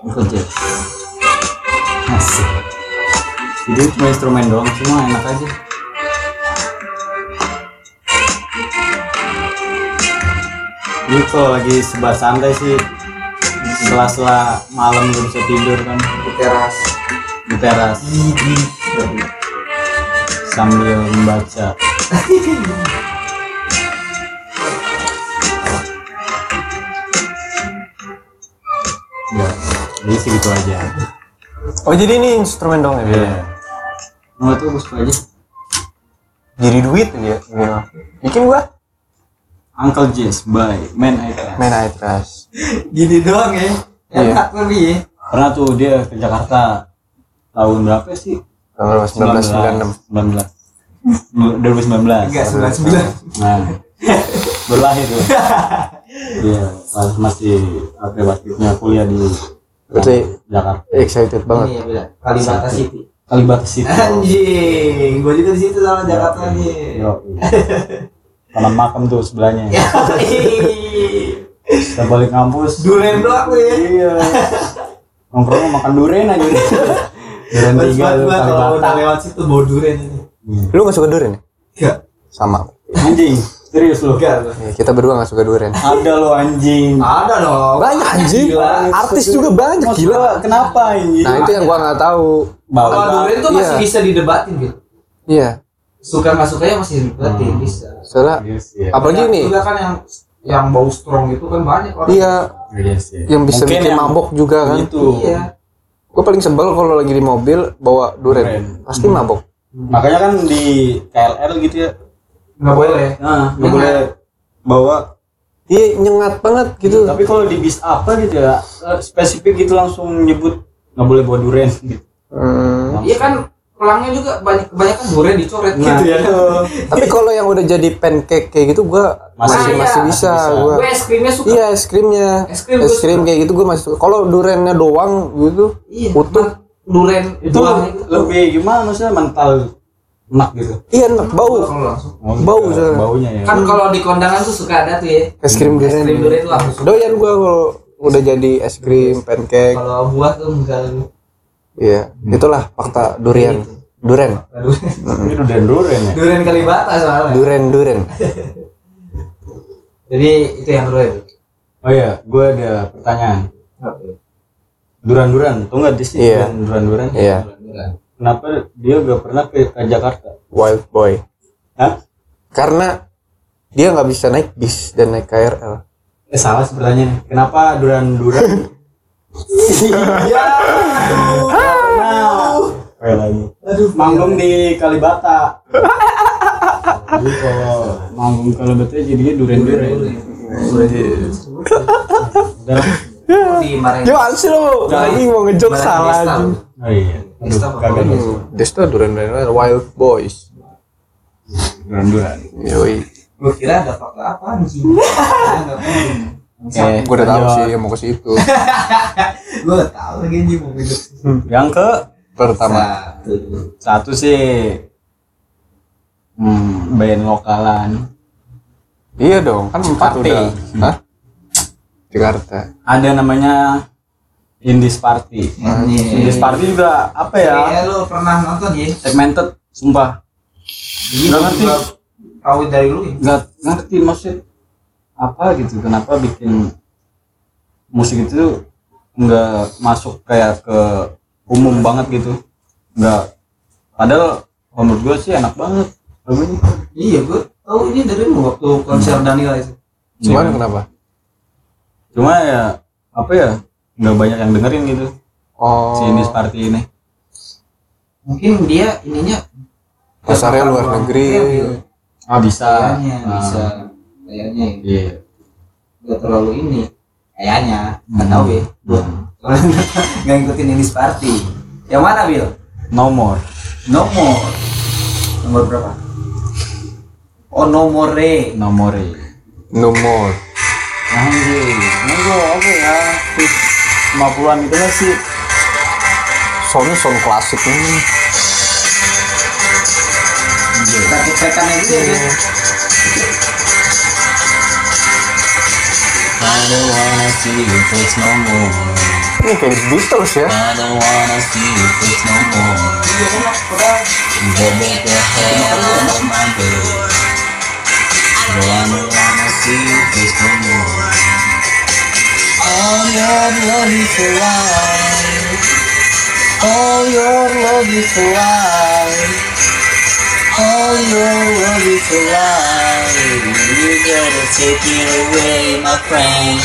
Uncle Jazz asik jadi cuma instrumen doang cuma enak aja ini kalau lagi sebat santai sih sela-sela malam gak bisa tidur kan Di teras. di teras sambil membaca jadi segitu aja Oh jadi ini instrumen dong ya Bill? Iya. Menurut gue suka aja. Jadi duit aja. Gitu. Bikin gua Uncle Jazz by Man I Trust. main I Trust. Gini doang ya. Iya. Enak lebih ya. Pernah tuh dia ke Jakarta tahun berapa sih? Tahun berapa? 1996. 19. 2019. Enggak, 99. Nah, berlahir tuh. Iya, pas masih apa waktunya kuliah di Berarti Jakarta. excited banget. Ini ya, Bila. Kalibata City. Kalibata City. Anjing, gua juga di situ sama Jakarta nih. Yo. Taman makam tuh sebelahnya. Ya. Kita balik kampus. Duren doang tuh ya. Iya. Nongkrong makan duren aja. duren tiga tuh Kalau Kalibata. lewat situ bawa duren ini. Lu gak suka durian ya? Enggak. Sama. Anjing. Serius lu? Enggak gua. Ya, kita berdua gak suka durian. Ada lo anjing. Ada dong. Banyak anjing. Artis juga banyak Maksud gila. gua, Kenapa anjing? Nah itu yang gua nggak tahu. Bau durian tuh masih Iya. bisa didebatin gitu. Iya. Suka nggak sukanya masih didebatin bisa. Soalnya Yes, iya. apalagi nih. juga kan yang yang bau strong itu kan banyak orang. Iya, Yes, iya. yang bisa Mungkin bikin yang mabok juga kan. Itu. Iya. Gue paling sebel kalau lagi di mobil bawa durian. Pasti mabok. Makanya kan di KLR gitu ya. Nggak boleh. Nah, nggak boleh bawa. Iya, nyengat banget gitu. Tapi kalau di bis apa gitu ya, eh, spesifik gitu langsung nyebut nggak boleh bawa durian gitu. Hmm. Iya kan pelangnya juga banyak kebanyakan durian dicoret Nah, gitu ya. itu. Tapi kalau yang udah jadi pancake kayak gitu gua Masih- masih Ah, masih iya. bisa Masih bisa. gua. Gue es krimnya suka. Iya, es krimnya. Es krim Es krim kayak gitu gua masih suka. Kalau duriannya doang gitu, Iya. utuh. Durian Itu doang itu. lebih gimana maksudnya mental enak gitu. Iya, enak bau. Oh, Bau, gitu. soalnya. baunya ya. Kan kalau di kondangan tuh suka ada tuh ya. Es krim Es durian. krim durian tuh langsung suka. Doyan gua kalau udah jadi es krim, pancake. Kalau buah tuh enggak. Iya, itulah fakta durian. Duren, Aduh. Ini durian durian ya. Durian kalibata soalnya. duren, duren. Jadi itu yang kedua itu. Oh iya, gue ada pertanyaan. Duran-duran, tuh nggak di sini Iya. duran-duran? Iya, Durian. Kenapa dia gak pernah ke, ke Jakarta? wild boy. Hah? Karena dia nggak bisa naik bis dan naik KRL. Eh salah sebenarnya. Kenapa duran-duran? Iya. Nah, kayak lagi. Manggung di Kalibata. Jadi kalau manggung Kalibata jadinya duren-duren. Udah. Dimarahin. Gimana sih lo? Lagi mau ngejok salah. Oh iya. Desta apa? kagak deh. Desta duren duren wild boys. Duran-duran. Yoi. Gue kira ada fakta apa anjing. Oke, Gue udah tahu sih mau ke situ. Gue tahu lagi anjing mau gitu. Yang ke Pertama, Satu. satu sih hmm, band lokalan iya dong, kan empat udah. Hah? Jakarta. ada namanya Indies Party Indies Party juga apa ya Kayaknya lu pernah nonton ya? segmented sumpah Iya, Nggak ngerti. Tahu dari lu ya? nggak ngerti maksud apa gitu kenapa bikin musik itu nggak masuk kayak ke umum banget gitu nggak padahal menurut gue sih enak banget lagunya Iya, gue tahu ini dari lu waktu konser Danila itu. Cuman Iya. kenapa? cuma ya apa ya nggak banyak yang dengerin gitu Oh, si Indies Party ini Mungkin dia ininya pasarnya luar negeri. Iya, ah bisa Kayaknya Ah, bisa. Kayaknya iya nggak terlalu ini. Kayaknya nggak tahu ya. Soalnya nggak ngikutin ini party. Yang mana Bil? no more Nomor. Nomor berapa? Oh nomore. no more No more. anjir ini gua apa ya 50-an gitu lah sih Soundnya sound klasik ini. Trekik-trekannya gitu ya. Bil. I don't wanna see you face no more Ini kayak Beatles ya. I don't wanna see you face no more enak. Padahal Baby your head on my bed I don't wanna see you face no more All your love is alive. All your love is alive. All your love is alive. You gotta take it away my friend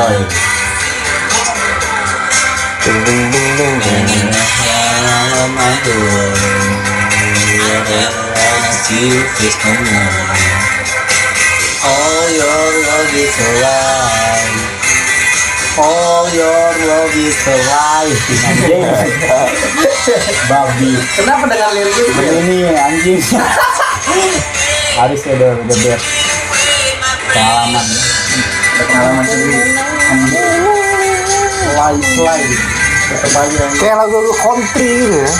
Ding Babi Kenapa dengan lirik? Ini anjing Harus ya udah udah biar Pengalaman pengalaman sendiri. Slide slide aja kayak lagu-lagu country gitu ya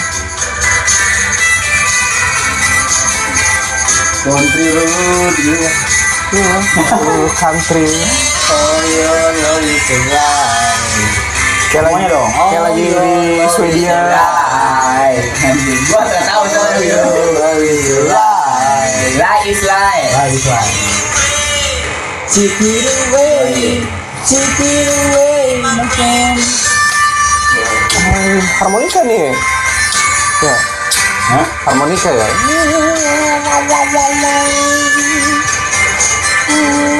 Country road gitu ya Iya, country Oh your love is a lie. Kayak lagi dong. Kayak lagi di Swedia. Gua nggak tahu soalnya. Lie is lie. Lie is. Take it away, it away, Hmm, harmonika nih. Ya, Hah? harmonika ya. Ah,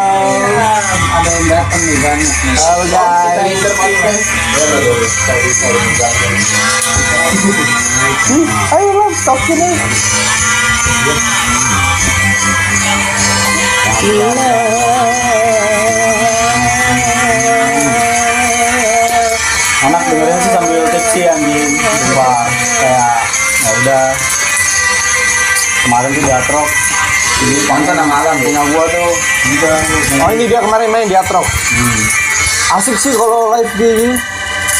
Ada yang datang nih. Ayo stop anak dengerin sih sambil taksi anjing. Sumpah kayak ya udah. Kemarin tuh di Atrok Ini konten sama malam. punya gua tuh udah Oh ini dia kemarin main di Atrok. Asik sih kalau live gini.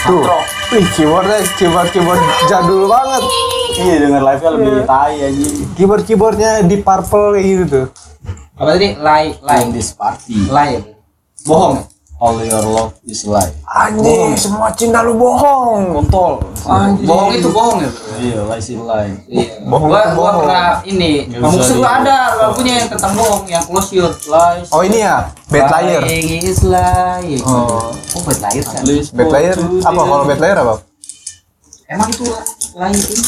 Tuh. Wih, keyboardnya keyboard keyboard jadul banget. iya denger live nya lebih tai anjing Keyboard keyboardnya di purple kayak gitu tuh. Apa tadi? Lie, lie, in this party lie. Bohong. All your love is lie Anjing, semua cinta lu bohong. kontol Bohong itu bohong ya. iya lie is lie Iya. Bohong gua, itu gua bohong. pernah ini. Gua di- ada lagunya yang tentang bohong, yang close your lies. Oh ini ya, bad liar. Lying is lying. Oh. Oh, bad liar kan? Bad liar apa? Kalau bad liar apa? Emang itu lying ini?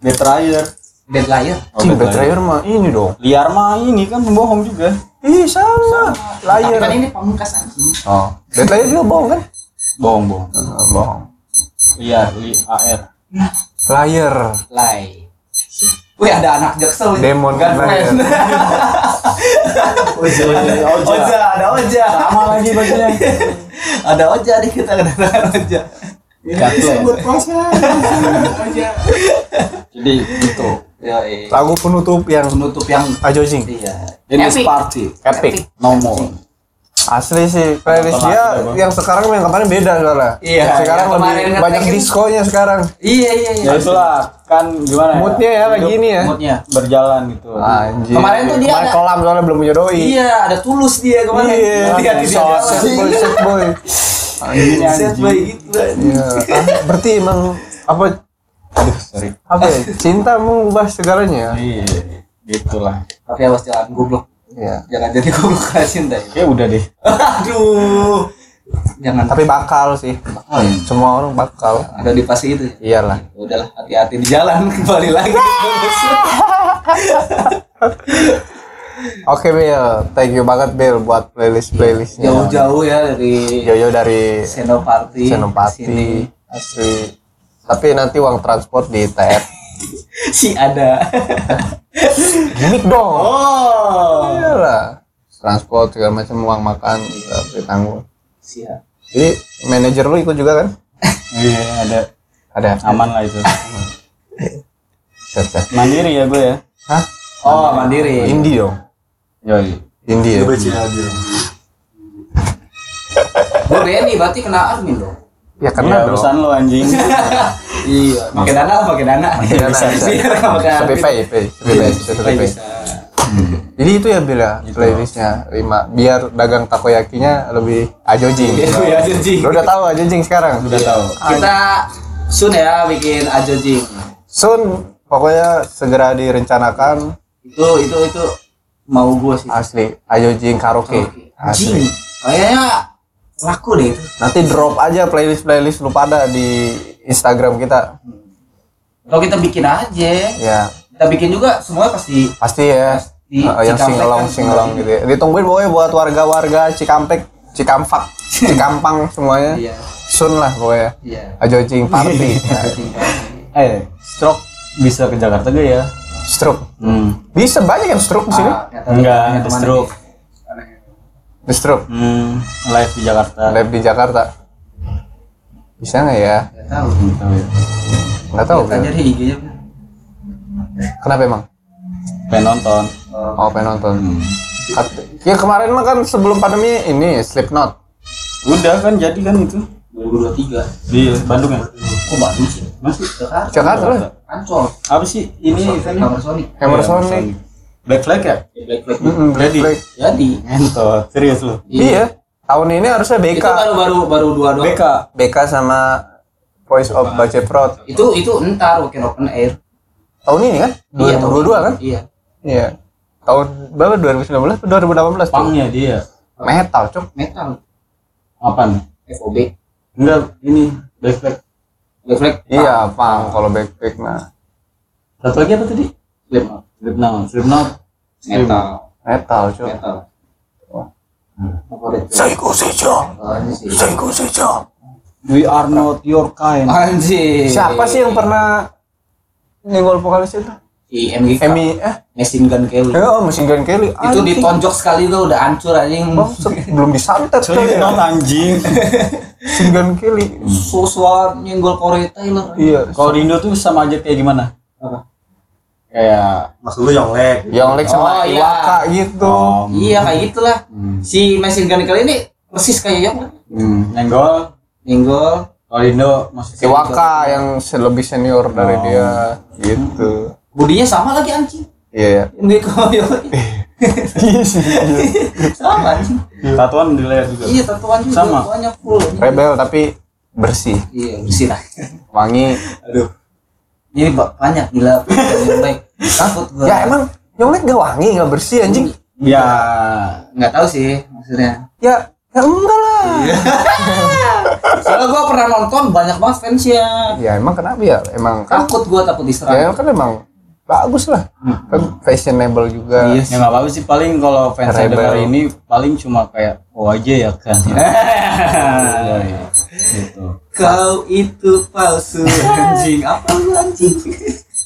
bad liar Bad liar. oh, bad liar mah ini dong. liar mah ini kan pembohong juga Ih, sama. Tapi Liar. kan ini pamungkas anjing. Oh, bad liar juga bohong kan? bohong bohong Oh, bohong. liar li ar Liar. Lie. Wih ada anak jaksel ini. Demon Girlfriend. oja Oja, ada Oja. sama lagi bajunya ada Oja nih kita kedatangan Oja. Gatle. Oja. jadi gitu Ya, iya. Lagu penutup yang penutup yang ajojing. iya. in this Epic. party Epic. no more Asli sih playlist dia lagi Bang. yang sekarang yang kemarin beda soalnya. Iya, Sekarang yang kemarin lebih ngetek banyak diskonya sekarang. Iya iya iya. ya itulah kan gimana ya Moodnya ya kayak Hidup gini ya. Moodnya. berjalan gitu Anjir. Kemarin tuh dia Kemarin ada- kelam soalnya belum punya doi. Iya, ada tulus dia kemarin. Iya. Dia di So, sad boy, jalan. sad boy. Anjing, Set boy gitu. Iya. Ah, berarti emang apa aduh sorry apa ya? Cinta mengubah segalanya. iya gitulah Tapi awas jangan goblok. Iya. Jangan jadi goblok karena cinta. ya. ya udah deh Aduh. Jangan Tapi bakal sih. Semua orang bakal. ada di fase itu. Iyalah. Udahlah, hati-hati di jalan kembali lagi. Oke Bill, thank you banget Bill buat playlist playlistnya. Jauh-jauh ya dari Jauh-jauh dari Senopati. Senopati, asli. Tapi nanti uang transport di TF. Si ada. Gimik dong. Oh. Iyalah. Transport segala macam uang makan kita ditanggung. Siap. Jadi manajer lu ikut juga kan? iya ada Ada. aman lah itu Set, set. mandiri ya gue ya Hah? Oh, mandiri. Indie dong. yoi Indie ya. Gue Benny berarti kena admin dong. Ya ya kena dong. urusan lo anjing Iya, pakai dana lah, pakai dana. Pakai dana, bisa. Nggak pakai admin. Spotify, pay, Spotify, Spotify. Bisa. Jadi itu ya Bil ya playlistnya lima biar dagang takoyakinya lebih ajojing. Iya, iya, ajojing. Lo udah tahu ajojing sekarang? udah tahu Kita sun ya bikin ajojing. Sun pokoknya segera direncanakan Itu itu itu mau gue sih. asli ajojing karaoke. Asli. Kayaknya laku deh itu. Nanti drop aja playlist playlist lu pada di Instagram kita. Kalau kita bikin aja, Ya kita bikin juga semuanya pasti pasti ya di Oh, yang singelong kan. singelong gitu ya. Ditungguin pokoknya buat warga-warga Cikampek, Cikampak, Cikampang semuanya. Iya. Sun lah pokoknya. Iya. Ajojing party. Eh, stroke bisa ke Jakarta gak ya? stroke. Hmm. Bisa banyak yang stroke di sini. Ah, tahu Enggak, ada stroke. Stroke. Hmm, live di Jakarta. Live di Jakarta. Bisa nggak ya? Nggak tahu. Nggak tahu ya. Nggak tahu. Kan? di IG-nya. Kenapa emang? Pengen nonton. Oh, pengen nonton. Kat- Ya kemarin mah kan sebelum pandemi ini Slipknot. Udah kan jadi kan itu 2023. di Bandung ya? Kok Bandung sih? Masih Jakarta. Jakarta lah. Ancol. apa sih ini? Hammer Sonic. Hammer Sonic. Black Flag ya? Black Flag. Mm-mm, Black Jadi. Flag. Jadi Entot, serius lu. Iya. Tahun ini harusnya BK. itu baru baru baru dua doang. BK. BK sama Voice of Baceprot. Itu itu entar Weekend Open Air. Tahun ini kan? Iya, 2022 kan? Iya. Iya. Tahun berapa? 2019 atau 2018 tuh? Pangnya dia. Metal, cok. Metal. Apaan? FOB. Enggak, ini Black Flag. Black Flag. Iya, pang kalau backpack nah. Satu lagi apa tadi? Slipknot. Slipknot. Slipknot. Metal. Metal, cok. Metal. Oh. Psycho Sejo. Psycho Sejo. We are not your kind. Anjir. Siapa sih yang pernah nyenggol vokalis itu? Si MGK. Emi eh Machine Gun Kelly. oh Machine Gun Kelly Itu Anjing. ditonjok sekali tuh udah hancur anjing. Belum disantet tuh Slipknot ya anjing. Machine Gun Kelly Suswa nyenggol Corey Taylor. iya Kalau di Indo tuh sama aja kayak gimana? Apa? Kayak Maksud lu Yonglek. yang Lex sama Oh, iya. Iwaka gitu Om. Iya kayak gitulah. Hmm. Si Machine Gun Kelly ini persis kayak yang Hmm. Nyenggol. nyenggol. Kalau di Indo masih Iwaka yang lebih senior dari Oh. dia gitu Budinya sama lagi anjing. iya Yang dia koyo. sama anjing. tatuan di leher juga. Iya tatuan juga Sama. banyak full. rebel tapi bersih Iya bersih lah. wangi Ini ba- banyak gila. Baik. Takut gua. ya emang Yonglek gak wangi gak bersih anjing Ya, nggak tahu sih maksudnya. ya ya enggak lah Soalnya gua pernah nonton banyak banget fansnya. ya emang kenapa ya emang kan Takut gua takut ya diserang. kan emang bagus lah kan fashionable juga Iya ya nggak apa-apa sih paling kalau fans dengar ini paling cuma kayak oh aja ya kan. Iya, iya. gitu. Kau itu palsu anjing. Apa lu anjing?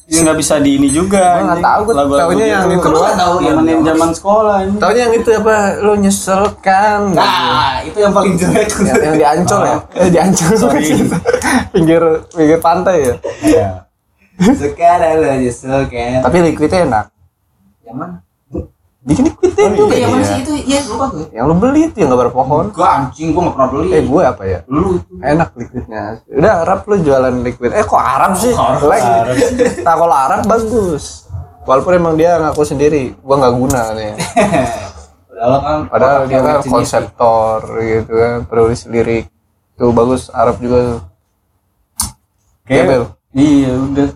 Ya nggak bisa di ini juga. Gua nggak anjing. tahu, gua Lagu-lagu taunya yang gitu. itu Lu nggak tahu yang Nemenin zaman sekolah ini. Taunya yang itu apa lu nyesel kan Nah, itu yang paling jelek. yang, yang diancol ya eh diancol Sorry. pinggir pinggir pantai ya Iya. Sekarang lo nyesel kan. tapi liquidnya enak Yang mana? Bikin liquidnya Oh, juga Iya, yang mana ya. sih itu? Iya, lupa gue. yang lu beli itu yang gambar pohon Gua anjing, gua nggak pernah beli. eh gue apa ya Lu itu. enak liquidnya udah Arab lu jualan liquid eh kok Arab sih Like. nah kalau Arab bagus walaupun emang dia ngaku sendiri gua nggak guna nih Padahal kan padahal dia kan konseptor gitu kan penulis lirik tuh bagus Arab juga tuh Ya, Bel. Iya udah.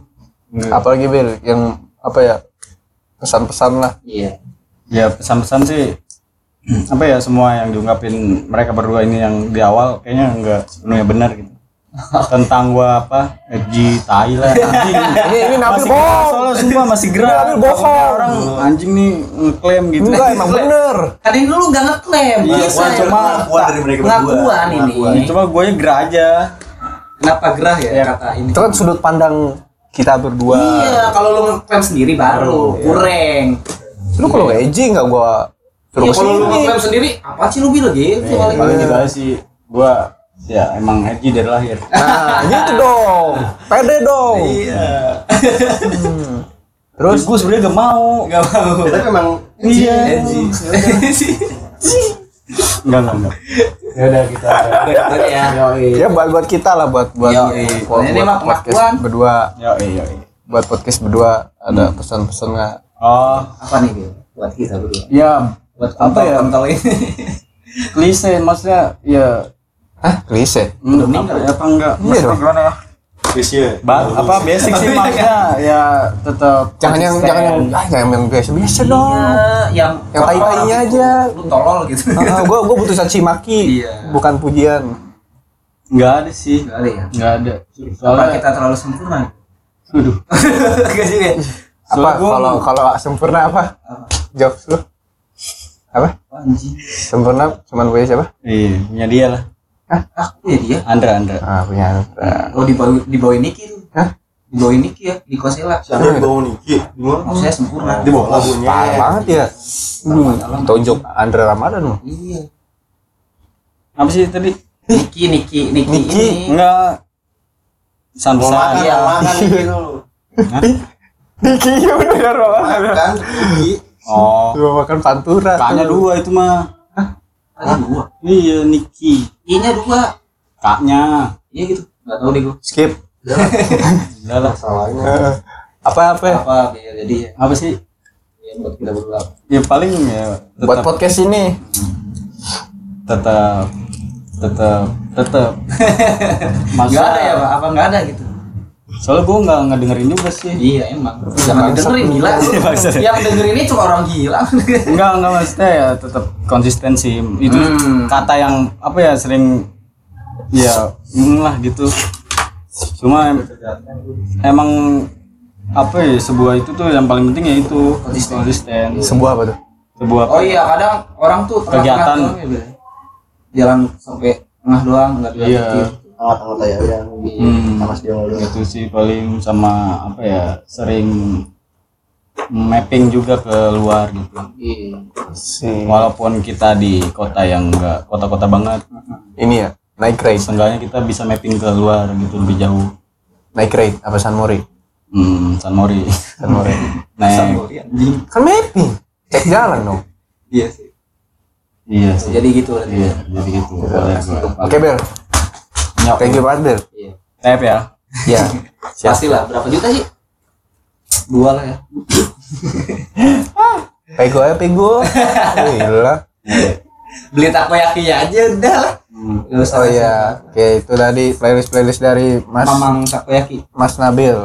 Apalagi Bel yang apa ya pesan-pesan lah Iya. Ya pesan-pesan sih apa ya semua yang diungkapin mereka berdua ini yang di awal kayaknya nggak sepenuhnya benar gitu. Tentang gua apa Edgy tai lah anjing. ini ini Nabil bohong soalnya sumpah masih gerah. Nabil bohong. Orang anjing nih ngeklaim gitu. enggak emang bener Tadi dulu nggak ngeklaim. Iya, Biasa gua ya. cuma Pengakuan dari mereka berdua. pengakuan ini. Cuma gue gerah aja. Kenapa gerah ya, Iya. kata ini? itu kan sudut pandang kita berdua Iya, kalau lu ngeklaim sendiri baru kurang. Lu kalau nggak edgy nggak gua suruh Iya, kalau lu ngeklaim sendiri, apa sih lu bilang gitu? paling? Paling juga sih gua ya emang edgy dari lahir. nah gitu dong pede dong Iya. terus Terus gue sebenarnya gak mau. Gak mau. Tapi memang Iya. Edgy. Enggak enggak enggak. Ya udah kita. Udah ya. ya buat buat kita lah buat buat Yoi. buat, podcast berdua Ya iya iya. buat podcast berdua ada pesan-pesan nggak Oh, Apa nih, Bil? Buat kita berdua. ya Buat Apa ya? kontol ini. klise maksudnya ya ah klise udah meninggal ya apa enggak? Iya dong. gimana ya? Krisya. Ba apa basic sih maksudnya ya tetap jangan yang jangan yang ah jangan yang biasa biasa dong Iya, yang Yang tai-tainya aja. Lu tolol gitu. ah, gua gua butuh caci maki Iya. bukan pujian Enggak ada sih. Enggak ada ya. Enggak ada. Apa Soalnya kita terlalu sempurna? Waduh. Enggak juga. Ya? apa kalau kalau sempurna apa jokes lu apa Anjing. sempurna cuman punya siapa iya punya dia lah Aku ya dia. Andra Andra ah punya Oh dibawa dibawa Niki tuh. Hah? Dibawa Niki ya di Kosela. Siapa yang bawa Niki? Dulu Oh, saya sempurna. di bawah lagunya. parah banget ya hmm, tunjuk Andre Ramadan lu Iya. apa sih tadi Niki Niki Niki, Niki. ini. enggak Mau makan, Iya. makan Niki dulu. Niki ya bener Ramadan Makan Niki. oh Gua makan pantura kaknya dua itu mah Ada dua. iya Niki I-nya dua. kaknya Iya gitu. Enggak tahu deh gua. skip udah lah Salahnya. Eh, apa apa Apa biar jadi ya. apa sih Ya buat kita berdua. ya paling ya buat tetap podcast ini tetap tetap tetap Enggak ada ya, Pak? Apa enggak ada gitu? Soalnya gue nggak nggak dengerin juga sih Iya emang. Jangan dengerin gila. Bangsat. Yang dengerin ini cuma orang gila. Enggak, enggak maksudnya ya tetap konsistensi. Itu Hmm. kata yang apa ya sering ya lah gitu. Cuma em- emang apa ya sebuah itu tuh yang paling penting ya itu Konsisten. konsisten. sebuah apa tuh Sebuah Oh iya, kadang orang tuh Kegiatan. ya. Jalan sampai tengah doang enggak Iya. Dilanjutin. Anggota ya yang Hmm, sama itu sih paling sama apa ya sering mapping juga ke luar gitu. Iya. si Walaupun kita di kota yang enggak kota-kota banget, ini ya naik rate seenggaknya kita bisa mapping ke luar gitu lebih jauh. naik rate apa San Mori Hmm, San Mori. San Mori Naik. anjing. kan mapping cek jalan dong Iya sih. Iya sih. Jadi gitu. Iya, jadi gitu. Oke Bel Nyok. thank you banget Bel Iya. Tap ya. ya siap Pasti lah. Berapa juta sih? Dua lah ya. pego ya pego gila Beli takoyaki aja udah lah. Usah oh iya oke itu tadi playlist playlist dari Mas Mamang takoyaki. Mas Nabil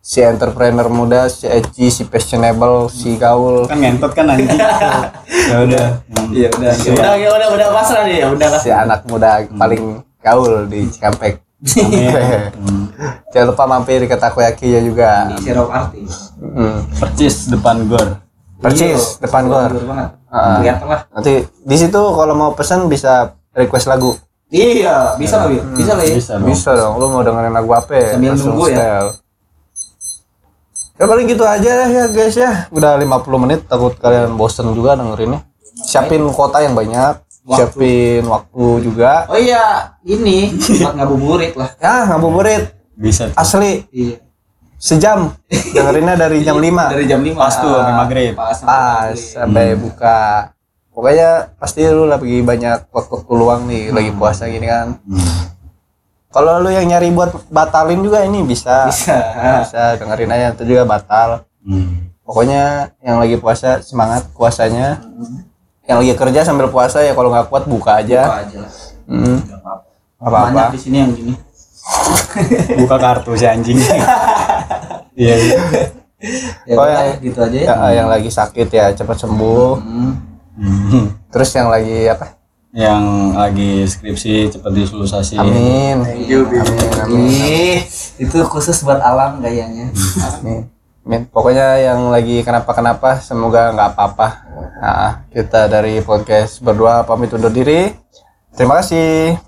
si entrepreneur muda si Eci si fashionable si gaul Kan ngentot kan anjing. ya udah. Iya udah. Ya udah, ya udah, udah pasrah nih ya udah lah. si anak muda paling gaul di Cikampek Amin. jangan lupa mampir ke takoyaki ya juga Di Serok Artis. Hmm. Percis depan gor. percis Iya, depan gor banget. Kelihatan lah. nanti di situ kalau mau pesan bisa request lagu Iya, bisa lah, Bil. Bisa lah ya. Bisa dong. bisa dong lu mau dengerin lagu apa ya Sambil nunggu ya. style. ya paling gitu aja lah ya guys ya udah 50 menit takut kalian bosen juga dengerinnya siapin kota yang banyak siapin waktu juga Oh iya, ini buat ngabuburit lah. ya ngabuburit Bisa. tuh. asli Iya. sejam dengerinnya dari jam 5 Dari jam 5. Pas tuh, sampai maghrib. Pas, sampai pas sampai buka pokoknya pasti lu lagi banyak waktu luang nih lagi puasa gini kan Hmm. kalau lu yang nyari buat batalin juga ini bisa Bisa. bisa dengerin aja itu juga batal Hmm. pokoknya yang lagi puasa semangat puasanya yang lagi kerja sambil puasa ya kalau nggak kuat buka aja Buka aja lah. Hmm, apa apa Banyak di sini yang gini. Buka kartu si anjing. Iya. iya. Ya Oh, yang- gitu aja ya. ya, yang lagi sakit ya cepat sembuh Hmm. Hmm. terus yang lagi apa Yang lagi skripsi cepat diselusasi. amin amin amin Ih, itu khusus buat alam gayanya. amin amin pokoknya yang lagi kenapa kenapa semoga nggak apa-apa. Nah kita dari podcast berdua pamit undur diri. Terima kasih